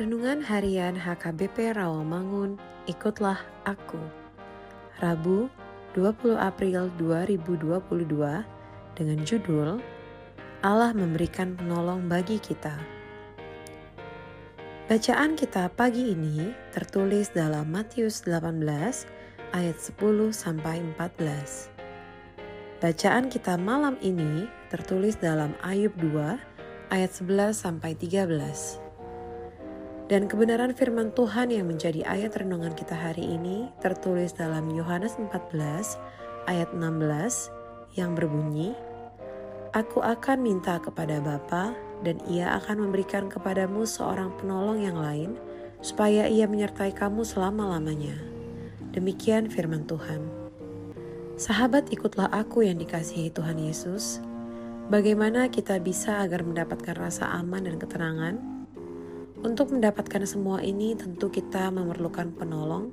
Renungan Harian HKBP Rawamangun, ikutlah aku. Rabu, 20 April 2022 dengan judul Allah memberikan penolong bagi kita. Bacaan kita pagi ini tertulis dalam Matius 18 ayat 10 sampai 14. Bacaan kita malam ini tertulis dalam Ayub 2 ayat 11 sampai 13. Dan kebenaran firman Tuhan yang menjadi ayat renungan kita hari ini tertulis dalam Yohanes 14 ayat 16 yang berbunyi, Aku akan minta kepada Bapa dan ia akan memberikan kepadamu seorang penolong yang lain supaya ia menyertai kamu selama-lamanya. Demikian firman Tuhan. Sahabat ikutlah aku yang dikasihi Tuhan Yesus. Bagaimana kita bisa agar mendapatkan rasa aman dan ketenangan untuk mendapatkan semua ini, tentu kita memerlukan penolong,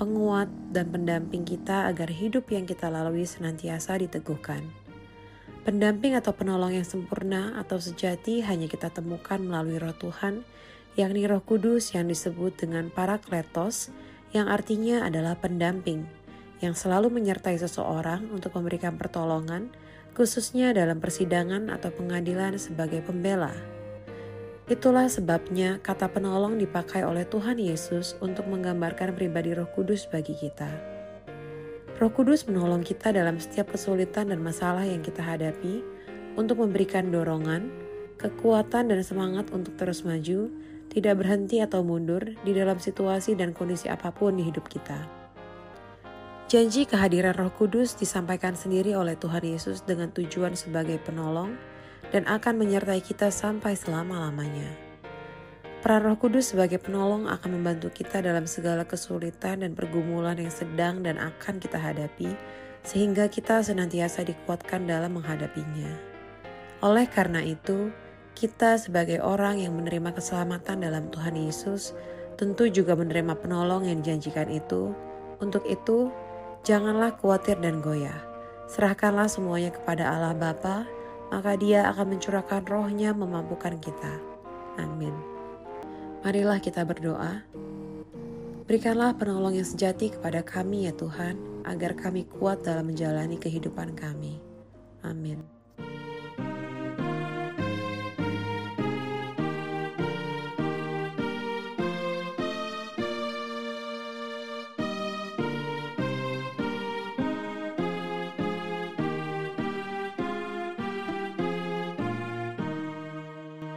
penguat, dan pendamping kita agar hidup yang kita lalui senantiasa diteguhkan. Pendamping atau penolong yang sempurna atau sejati hanya kita temukan melalui Roh Tuhan, yakni Roh Kudus yang disebut dengan Parakletos, yang artinya adalah pendamping, yang selalu menyertai seseorang untuk memberikan pertolongan, khususnya dalam persidangan atau pengadilan sebagai pembela. Itulah sebabnya kata penolong dipakai oleh Tuhan Yesus untuk menggambarkan pribadi Roh Kudus bagi kita. Roh Kudus menolong kita dalam setiap kesulitan dan masalah yang kita hadapi untuk memberikan dorongan, kekuatan, dan semangat untuk terus maju, tidak berhenti atau mundur di dalam situasi dan kondisi apa pun di hidup kita. Janji kehadiran Roh Kudus disampaikan sendiri oleh Tuhan Yesus dengan tujuan sebagai penolong dan akan menyertai kita sampai selama-lamanya. Peran Roh Kudus sebagai penolong akan membantu kita dalam segala kesulitan dan pergumulan yang sedang dan akan kita hadapi, sehingga kita senantiasa dikuatkan dalam menghadapinya. Oleh karena itu, kita sebagai orang yang menerima keselamatan dalam Tuhan Yesus, tentu juga menerima penolong yang dijanjikan itu. Untuk itu, janganlah khawatir dan goyah. Serahkanlah semuanya kepada Allah Bapa maka dia akan mencurahkan rohnya memampukan kita. Amin. Marilah kita berdoa. Berikanlah penolong yang sejati kepada kami ya Tuhan, agar kami kuat dalam menjalani kehidupan kami. Amin.